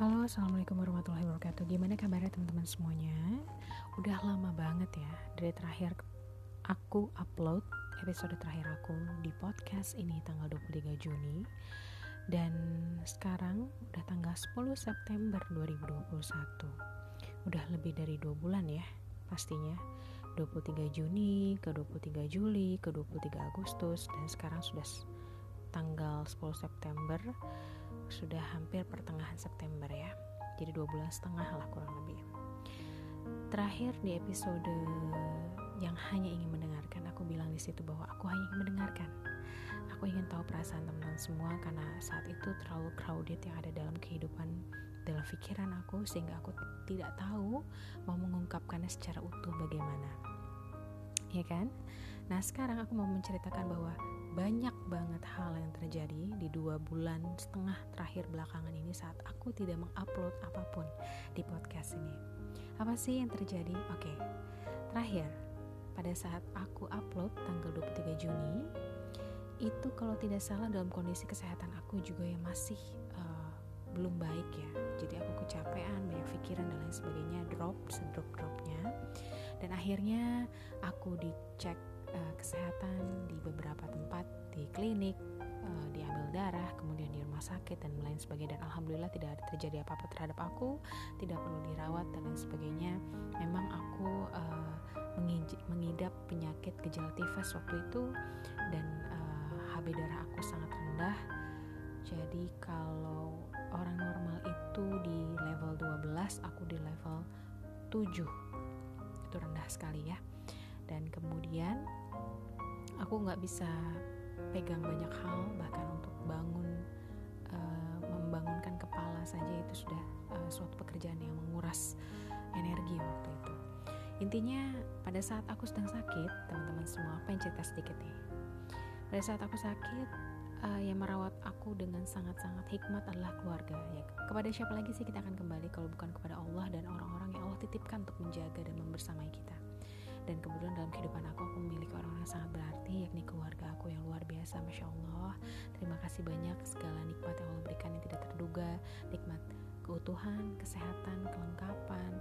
Halo, assalamualaikum warahmatullahi wabarakatuh. Gimana kabarnya teman-teman semuanya? Udah lama banget ya dari terakhir aku upload episode terakhir aku di podcast ini tanggal 23 Juni dan sekarang udah tanggal 10 September 2021. Udah lebih dari dua bulan ya pastinya. 23 Juni ke 23 Juli ke 23 Agustus dan sekarang sudah tanggal 10 September sudah hampir pertengahan September ya. Jadi dua bulan setengah lah kurang lebih. Terakhir di episode yang hanya ingin mendengarkan aku bilang di situ bahwa aku hanya ingin mendengarkan. Aku ingin tahu perasaan teman-teman semua karena saat itu terlalu crowded yang ada dalam kehidupan dalam pikiran aku sehingga aku tidak tahu mau mengungkapkannya secara utuh bagaimana. Ya kan? Nah sekarang aku mau menceritakan bahwa banyak banget hal yang terjadi di dua bulan setengah terakhir belakangan ini saat aku tidak mengupload apa pun di podcast ini. Apa sih yang terjadi? Oke, terakhir pada saat aku upload tanggal 23 Juni itu kalau tidak salah dalam kondisi kesehatan aku juga yang masih uh, belum baik ya. Jadi aku kecapean, banyak pikiran dan lain sebagainya, drop, sedrop dropnya. Dan akhirnya aku dicek uh, kesehatan di beberapa tempat di klinik uh, diambil darah kemudian di rumah sakit dan lain sebagainya. Dan alhamdulillah tidak terjadi apa-apa terhadap aku tidak perlu dirawat dan lain sebagainya. Memang aku uh, mengidap penyakit gejala tifus waktu itu dan uh, HB darah aku sangat rendah. Jadi kalau orang normal itu di level 12 aku di level 7 itu rendah sekali ya. Dan kemudian aku nggak bisa pegang banyak hal bahkan untuk bangun uh, membangunkan kepala saja itu sudah uh, suatu pekerjaan yang menguras energi waktu itu. Intinya pada saat aku sedang sakit teman-teman semua apa yang cerita sedikit nih? Pada saat aku sakit uh, yang merawat aku dengan sangat-sangat hikmat adalah keluarga ya. Kepada siapa lagi sih kita akan kembali kalau bukan kepada Allah dan orang-orang yang Allah titipkan untuk menjaga dan membersamai kita dan kemudian dalam kehidupan aku aku memiliki orang-orang yang sangat berarti yakni keluarga aku yang luar biasa Masya Allah. Terima kasih banyak segala nikmat yang Allah berikan yang tidak terduga. Nikmat keutuhan, kesehatan, kelengkapan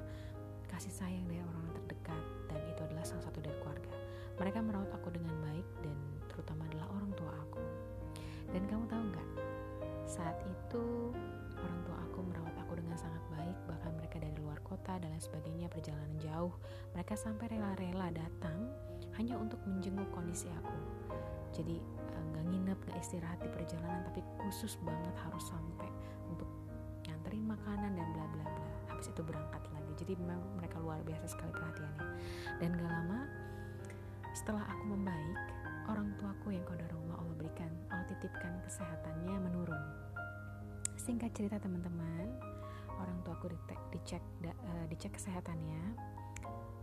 kasih sayang dari orang-orang terdekat dan itu adalah salah satu dari keluarga. Mereka merawat aku dengan baik dan terutama adalah orang tua aku. Dan kamu tahu nggak? Saat itu orang tua aku merawat aku dengan sangat kota dan lain sebagainya perjalanan jauh. Mereka sampai rela-rela datang hanya untuk menjenguk kondisi aku. Jadi eh, nggak nginep nggak istirahat di perjalanan tapi khusus banget harus sampai untuk nganterin makanan dan bla bla bla. Habis itu berangkat lagi. Jadi memang mereka luar biasa sekali perhatiannya. Dan gak lama setelah aku membaik orang tuaku yang kau rumah Allah berikan Allah titipkan kesehatannya menurun. Singkat cerita teman-teman orang tua aku dicek uh, dicek kesehatannya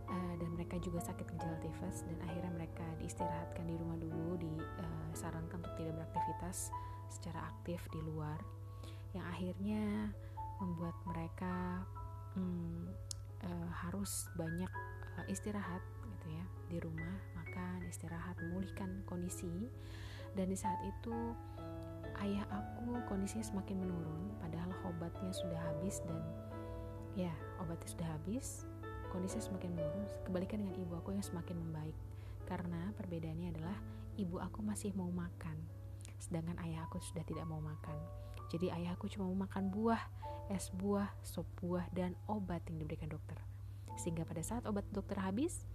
uh, dan mereka juga sakit gejala tifus dan akhirnya mereka diistirahatkan di rumah dulu disarankan uh, untuk tidak beraktivitas secara aktif di luar yang akhirnya membuat mereka hmm, harus banyak istirahat gitu ya di rumah makan istirahat memulihkan kondisi dan di saat itu ayah aku kondisinya semakin menurun padahal obatnya sudah habis dan ya obatnya sudah habis kondisinya semakin menurun kebalikan dengan ibu aku yang semakin membaik. Karena perbedaannya adalah ibu aku masih mau makan sedangkan ayah aku sudah tidak mau makan. Jadi ayah aku cuma mau makan buah es buah sop buah dan obat yang diberikan dokter. Sehingga pada saat obat dokter habis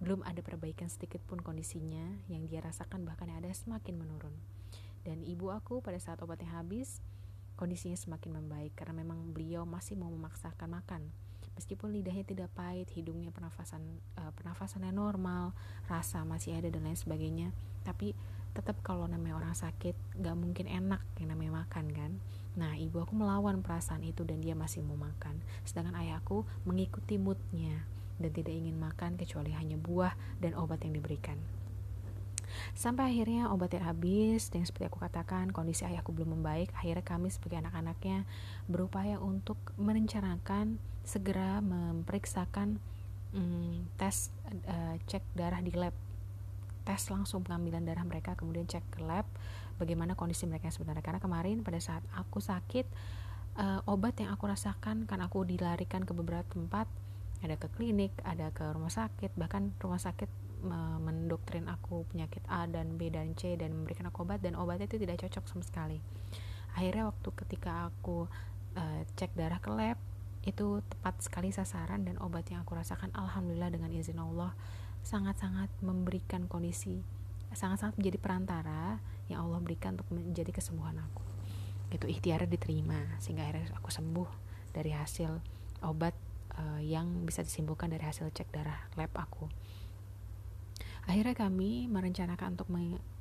belum ada perbaikan sedikit pun kondisinya yang dia rasakan bahkan ada semakin menurun. Dan ibu aku pada saat obatnya habis kondisinya semakin membaik karena memang beliau masih mau memaksakan makan. Meskipun lidahnya tidak pahit hidungnya pernafasan uh, pernafasannya normal rasa masih ada dan lain sebagainya. Tapi tetap kalau namanya orang sakit gak mungkin enak yang namanya makan kan? Nah ibu aku melawan perasaan itu dan dia masih mau makan. Sedangkan ayahku mengikuti moodnya dan tidak ingin makan kecuali hanya buah dan obat yang diberikan Sampai akhirnya obatnya habis dan seperti aku katakan kondisi ayahku belum membaik. Akhirnya kami sebagai anak-anaknya berupaya untuk merencanakan segera memeriksakan hmm, tes uh, cek darah di lab. Tes langsung pengambilan darah mereka kemudian cek ke lab bagaimana kondisi mereka sebenarnya karena kemarin pada saat aku sakit uh, obat yang aku rasakan kan aku dilarikan ke beberapa tempat ada ke klinik ada ke rumah sakit bahkan rumah sakit mendoktrin aku penyakit A dan B dan C dan memberikan aku obat dan obatnya itu tidak cocok sama sekali. Akhirnya waktu ketika aku uh, cek darah ke lab itu tepat sekali sasaran dan obat yang aku rasakan alhamdulillah dengan izin Allah sangat-sangat memberikan kondisi sangat-sangat menjadi perantara yang Allah berikan untuk menjadi kesembuhan aku. Itu ikhtiarnya diterima sehingga akhirnya aku sembuh dari hasil obat uh, yang bisa disimbolkan dari hasil cek darah lab aku akhirnya kami merencanakan untuk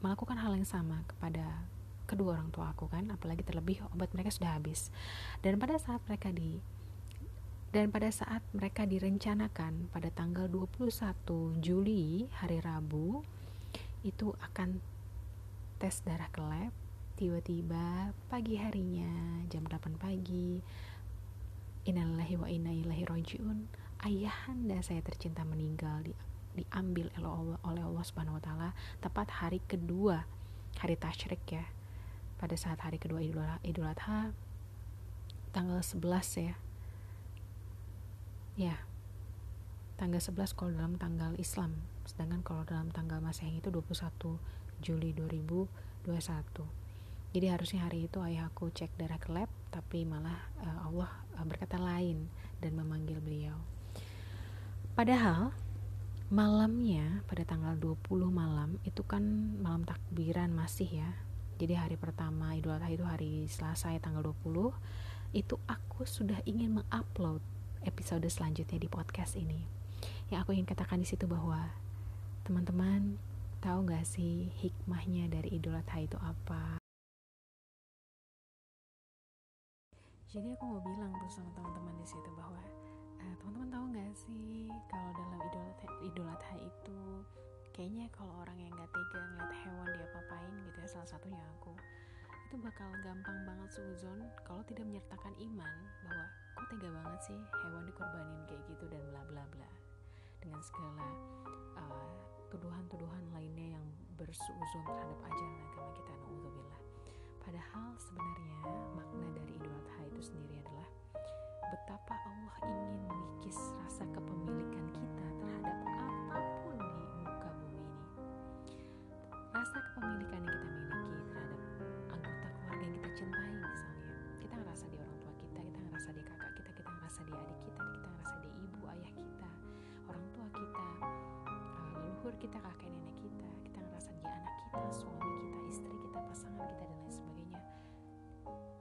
melakukan hal yang sama kepada kedua orang tua aku kan apalagi terlebih obat mereka sudah habis. Dan pada saat mereka di dan pada saat mereka direncanakan pada tanggal 21 Juli hari Rabu itu akan tes darah ke lab. Tiba-tiba pagi harinya jam 8 pagi innalillahi wa inna ilaihi rajiun. Ayahanda saya tercinta meninggal di, diambil oleh Allah Subhanahu wa taala tepat hari kedua hari tasyrik ya. Pada saat hari kedua Idul, Adha tanggal 11 ya. Ya. Tanggal 11 kalau dalam tanggal Islam sedangkan kalau dalam tanggal Masehi itu 21 Juli 2021 jadi harusnya hari itu ayahku cek darah ke lab tapi malah uh, Allah uh, berkata lain dan memanggil beliau. Padahal malamnya pada tanggal 20 malam itu kan malam takbiran masih ya. Jadi hari pertama Idul Adha itu hari Selasa ya tanggal 20 itu aku sudah ingin mengupload episode selanjutnya di podcast ini. Yang aku ingin katakan di situ bahwa teman-teman tahu gak sih hikmahnya dari Idul Adha itu apa? Jadi aku mau bilang tuh sama teman-teman di situ bahwa uh, teman-teman tahu gak sih kalau dalam Adha itu kayaknya kalau orang yang gak tega ngeliat hewan dia papain gitu ya salah satunya aku itu bakal gampang banget suzon kalau tidak menyertakan iman bahwa kok tega banget sih hewan dikorbanin kayak gitu dan bla bla bla. Dengan segala uh, tuduhan-tuduhan lainnya yang bersuzon terhadap ajaran agama kita naudzubillah padahal sebenarnya makna dari kita, kakek nenek kita, kita ngerasa di anak kita, suami kita, istri kita, pasangan kita dan lain sebagainya.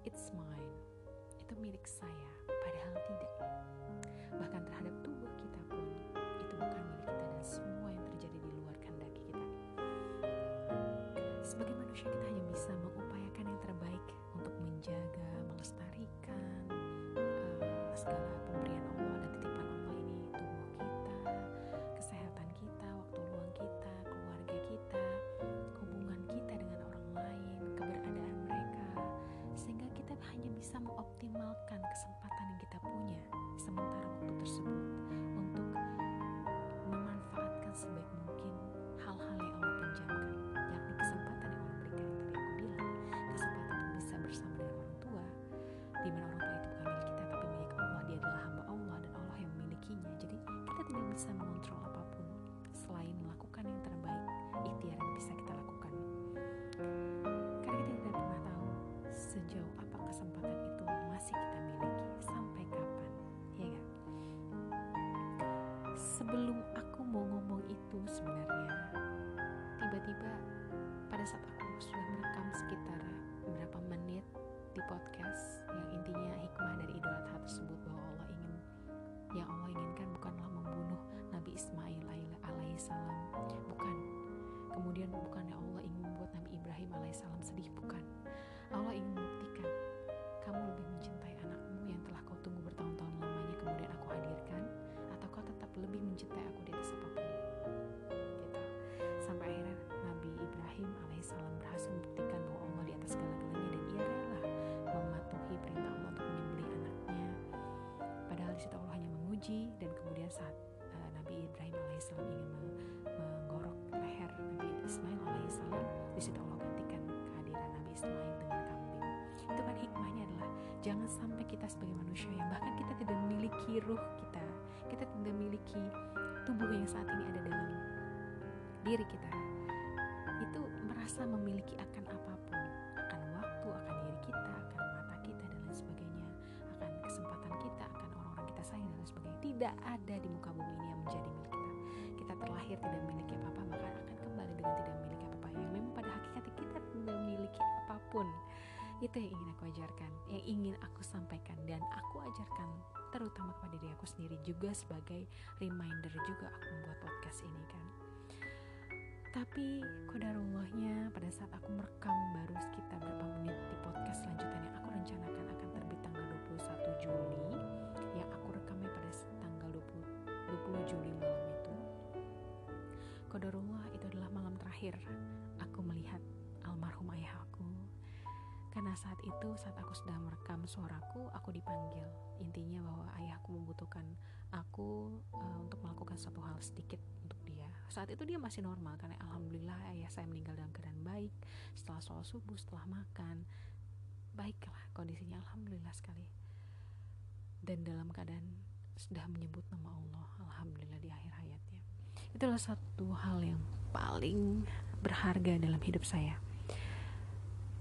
It's mine. Itu milik saya padahal tidak. Bahkan terhadap tubuh kita pun itu bukan milik kita dan semua yang terjadi di luar kehendak kita. Sebagai manusia kita bisa mengoptimalkan kesempatan sebelum menguji dan kemudian saat uh, Nabi Ibrahim alaihissalam ingin menggorok leher Nabi Ismail alaihissalam di situ Allah gantikan kehadiran Nabi Ismail dengan kambing. Itu kan hikmahnya adalah jangan sampai kita sebagai manusia yang bahkan kita tidak memiliki ruh kita kita tidak memiliki tubuh yang saat ini ada dalam diri kita itu merasa memiliki akan apa pun akan waktu akan diri kita akan mata kita dan lain sebagainya akan kesempatan kita akan orang-orang kita sayang dan lain sebagainya tidak ada di muka bumi ini yang menjadi milik kita. Kita terlahir tidak memiliki apa-apa maka akan kembali dengan tidak memiliki apa-apa. Yang memang pada hakikatnya kita tidak memiliki apa pun. Itu yang ingin aku ajarkan yang ingin aku sampaikan dan aku ajarkan terutama kepada diri aku sendiri juga sebagai reminder juga aku membuat podcast ini kan. Tapi kodarullahnya pada saat aku merekam baru sekitar berapa menit di podcast selanjutnya yang aku rencanakan akan terbit tanggal 21 Juli 20, 20 Juli malam itu kodarullah itu adalah malam terakhir aku melihat almarhum ayah aku karena saat itu saat aku sedang merekam suaraku, aku dipanggil. Intinya bahwa ayahku membutuhkan aku uh, untuk melakukan satu hal sedikit untuk dia. Saat itu dia masih normal karena alhamdulillah ayah saya meninggal dalam keadaan baik setelah sholat subuh, setelah makan. Baiklah kondisinya alhamdulillah sekali. Dan dalam keadaan sudah menyebut nama Allah, alhamdulillah di akhir hayatnya. Itulah satu hal yang paling berharga dalam hidup saya.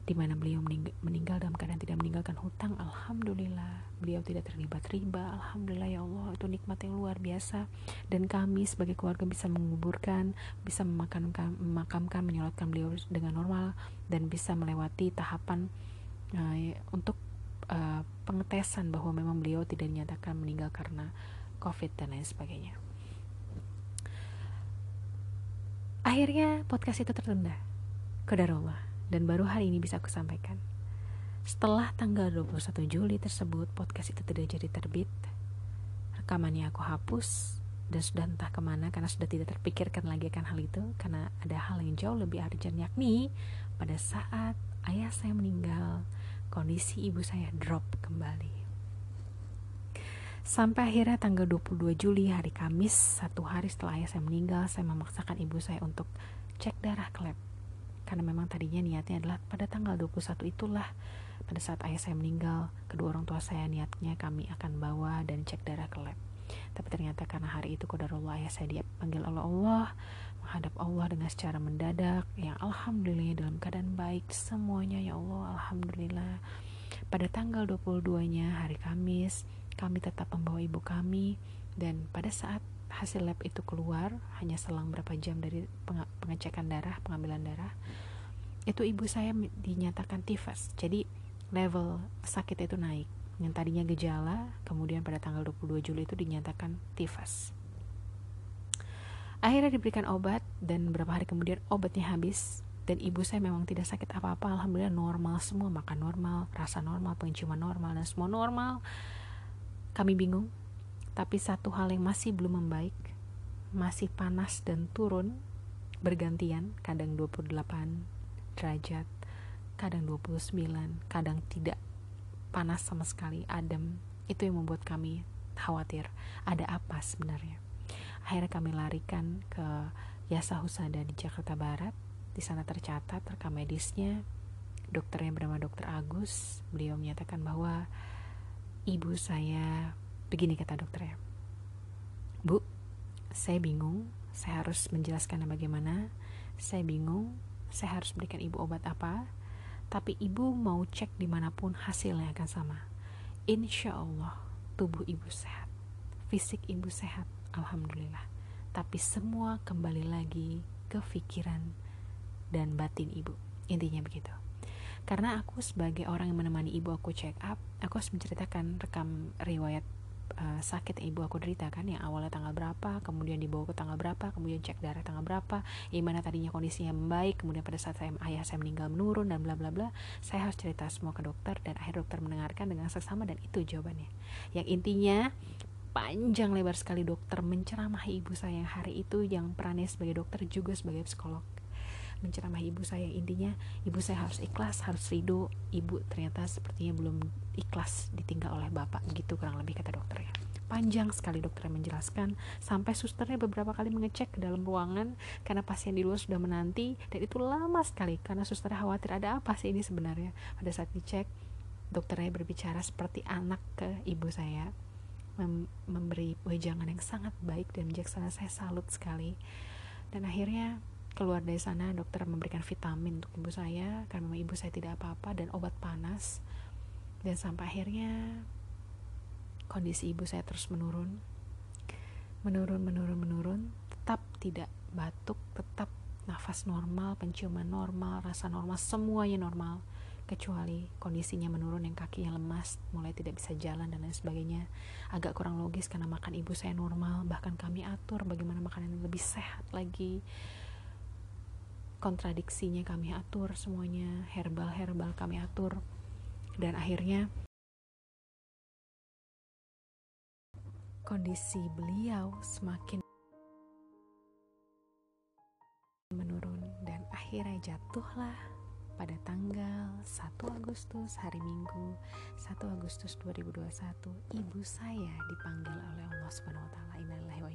Di mana beliau meninggal dalam keadaan tidak meninggalkan hutang alhamdulillah beliau tidak terlibat riba. Alhamdulillah ya Allah itu nikmat yang luar biasa. Dan kami sebagai keluarga bisa menguburkan bisa memakamkan memakamkan menyolatkan beliau dengan normal dan bisa melewati tahapan uh, untuk uh, pengetesan bahwa memang beliau tidak dinyatakan meninggal karena covid dan lain sebagainya akhirnya podcast itu tertunda kedarullah dan baru hari ini bisa aku sampaikan. Setelah tanggal 21 Juli tersebut, podcast itu tidak jadi terbit. Rekamannya aku hapus dan sudah entah ke mana karena sudah tidak terpikirkan lagi akan hal itu karena ada hal yang jauh lebih urgent yakni pada saat ayah saya meninggal kondisi ibu saya drop kembali. Sampai akhirnya tanggal 22 Juli hari Kamis satu hari setelah ayah saya meninggal saya memaksakan ibu saya untuk cek darah ke lab karena memang tadinya niatnya adalah pada tanggal 21 itulah pada saat ayah saya meninggal kedua orang tua saya niatnya kami akan bawa dan cek darah ke lab tapi ternyata karena hari itu kodarullah ayah saya dipanggil oleh Allah menghadap Allah dengan secara mendadak yang alhamdulillah dalam keadaan baik semuanya ya Allah alhamdulillah. Pada tanggal 22 nya hari Kamis kami tetap membawa ibu kami. Dan pada saat hasil lab itu keluar hanya selang berapa jam dari pengecekan darah pengambilan darah itu ibu saya dinyatakan tifus jadi level sakit itu naik yang tadinya gejala kemudian pada tanggal 22 Juli itu dinyatakan tifus akhirnya diberikan obat dan beberapa hari kemudian obatnya habis dan ibu saya memang tidak sakit apa-apa. Alhamdulillah normal semua makan normal rasa normal penciuman normal dan semua normal. Kami bingung tapi satu hal yang masih belum membaik, masih panas dan turun bergantian, kadang 28 derajat, kadang 29, kadang tidak panas sama sekali, adem. Itu yang membuat kami khawatir, ada apa sebenarnya. Akhirnya kami larikan ke Yasa Husada di Jakarta Barat. Di sana tercatat rekam medisnya dokternya bernama dokter Agus. Beliau menyatakan bahwa ibu saya Begini kata dokternya. Bu, saya bingung, saya harus menjelaskan bagaimana. Saya bingung, saya harus berikan ibu obat apa. Tapi ibu mau cek di mana pun hasilnya akan sama. Insya Allah, tubuh ibu sehat. Fisik ibu sehat, Alhamdulillah. Tapi semua kembali lagi ke pikiran dan batin ibu. Intinya begitu karena aku sebagai orang yang menemani ibu aku check up aku harus menceritakan rekam riwayat uh, sakit ibu aku derita kan yang awalnya tanggal berapa kemudian dibawa ke tanggal berapa kemudian cek darah tanggal berapa yang mana tadinya kondisinya membaik kemudian pada saat saya ayah saya meninggal menurun dan bla bla bla saya harus cerita semua ke dokter dan akhir dokter mendengarkan dengan seksama dan itu jawabannya. Yang intinya panjang lebar sekali dokter menceramahi ibu saya yang hari itu yang perannya sebagai dokter juga sebagai psikolog menceramahi ibu saya. Intinya ibu saya harus ikhlas harus ridho. Ibu ternyata sepertinya belum ikhlas ditinggal oleh bapak gitu kurang lebih kata dokternya. Panjang sekali dokter yang menjelaskan sampai susternya beberapa kali mengecek ke dalam ruangan karena pasien di luar sudah menanti dan itu lama sekali karena susternya khawatir ada apa sih ini sebenarnya. Pada saat dicek dokternya berbicara seperti anak ke ibu saya mem memberi wejangan yang sangat baik dan bijaksana. Saya salut sekali. Dan akhirnya keluar dari sana dokter memberikan vitamin untuk ibu saya karena ibu saya tidak apa-apa dan obat panas. Dan sampai akhirnya kondisi ibu saya terus menurun. Menurun menurun menurun. Tetap tidak batuk tetap nafas normal penciuman normal rasa normal semuanya normal. Kecuali kondisinya menurun yang kakinya lemas, mulai tidak bisa jalan dan lain sebagainya. Agak kurang logis karena makan ibu saya normal, bahkan kami atur bagaimana makanan lebih sehat lagi. Kontradiksinya kami atur semuanya, herbal-herbal kami atur. Dan akhirnya kondisi beliau semakin menurun. Dan akhirnya jatuhlah pada tanggal 1 Agustus hari Minggu 1 Agustus 2021 ibu saya dipanggil oleh Allah Subhanahu wa taala. Innalillahi wa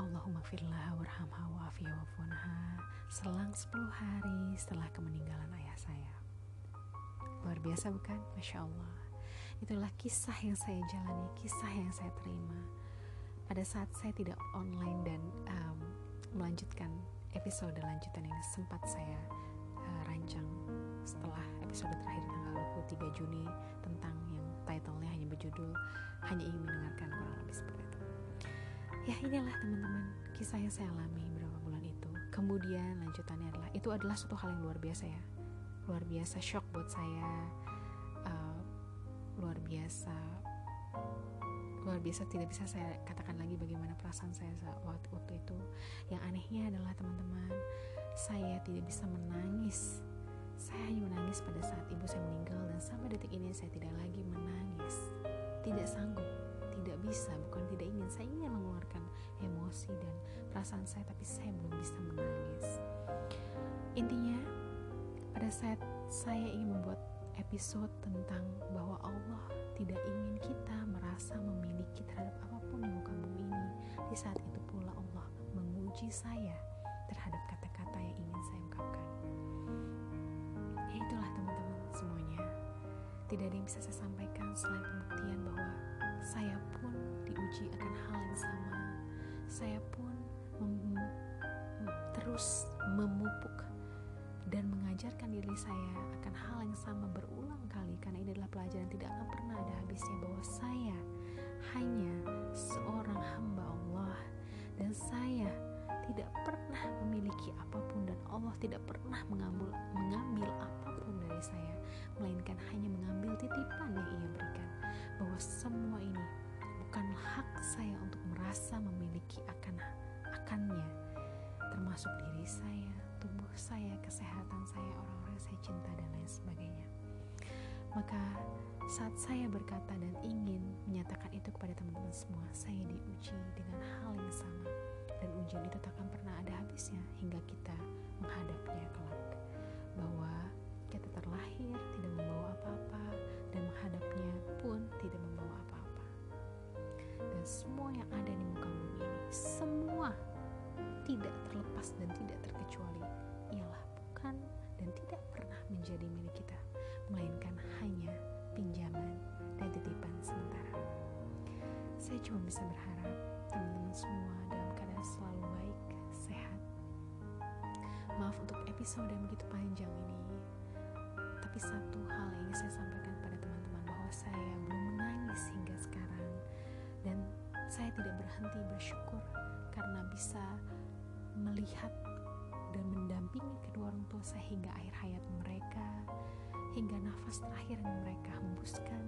Allahumma firlah warhamha wa'afiya wa'funha selang 10 hari setelah kemeninggalan ayah saya. Luar biasa bukan? Masya Allah. Itulah kisah yang saya jalani kisah yang saya terima. Pada saat saya tidak online dan um, melanjutkan episode lanjutan yang sempat saya uh, rancang setelah episode terakhir tanggal 23 Juni tentang yang titlenya hanya berjudul hanya ingin mendengarkan kurang lebih seperti itu ya inilah teman-teman kisah yang saya alami beberapa bulan itu. Kemudian lanjutannya adalah itu adalah suatu hal yang luar biasa ya. Luar biasa shock buat saya uh, luar biasa luar biasa tidak bisa saya katakan lagi bagaimana perasaan saya waktu, waktu itu. Yang anehnya adalah teman-teman saya tidak bisa menangis. Saya hanya menangis pada saat ibu saya meninggal dan sampai detik ini saya tidak lagi menangis. Tidak sanggup tidak bisa bukan tidak ingin saya ingin mengeluarkan emosi dan perasaan saya tapi saya belum bisa menangis intinya pada saat saya ingin membuat episode tentang bahwa Allah tidak ingin kita merasa memiliki terhadap apa pun di muka bumi ini. Di saat itu pula Allah menguji saya terhadap kata-kata yang ingin saya ungkapkan. Ya itulah teman-teman semuanya. Tidak ada yang bisa saya sampaikan selain pembuktian bahwa saya pun diuji akan hal yang sama. Saya pun mem terus memupuk dan mengajarkan diri saya akan hal yang sama berulang kali karena ini adalah pelajaran tidak akan pernah ada habisnya bahwa saya hanya seorang hamba Allah dan saya tidak pernah memiliki apa pun dan Allah tidak pernah mengambil mengambil apa pun dari saya melainkan hanya mengambil titipan yang ia berikan bahwa semua ini bukan hak saya untuk merasa memiliki akan akannya termasuk diri saya tubuh saya, kesehatan saya, orang-orang saya cinta dan lain sebagainya. Maka saat saya berkata dan ingin menyatakan itu kepada teman-teman semua, saya diuji dengan hal yang sama dan ujian itu tak akan pernah ada habisnya hingga kita menghadapnya kelak. Bahwa kita terlahir tidak membawa apa-apa dan menghadapnya pun tidak membawa apa-apa. Dan semua yang ada di muka bumi ini, semua tidak terlepas dan tidak terkecuali ialah bukan dan tidak pernah menjadi milik kita melainkan hanya pinjaman dan titipan sementara saya cuma bisa berharap teman-teman semua dalam keadaan selalu baik sehat maaf untuk episode yang begitu panjang ini tapi satu hal yang ingin saya sampaikan saya belum menangis hingga sekarang. Dan saya tidak berhenti bersyukur karena bisa melihat dan mendampingi kedua orang tua saya hingga akhir hayat mereka hingga nafas terakhir yang mereka hembuskan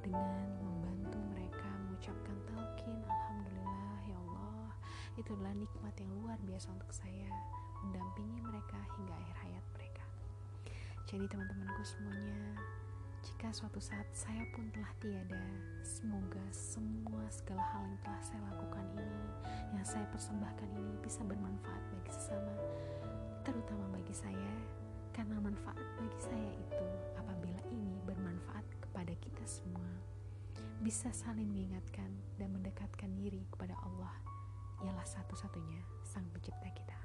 dengan membantu mereka mengucapkan talqin Alhamdulillah ya Allah. Itu adalah nikmat yang luar biasa untuk saya mendampingi mereka hingga akhir hayat mereka. Jadi teman-temanku semuanya jika suatu saat saya pun telah tiada, semoga semua segala hal yang telah saya lakukan ini, yang saya persembahkan ini bisa bermanfaat bagi sesama, terutama bagi saya, karena manfaat bagi saya itu apabila ini bermanfaat kepada kita semua, bisa saling mengingatkan dan mendekatkan diri kepada Allah, ialah satu-satunya Sang Pencipta kita.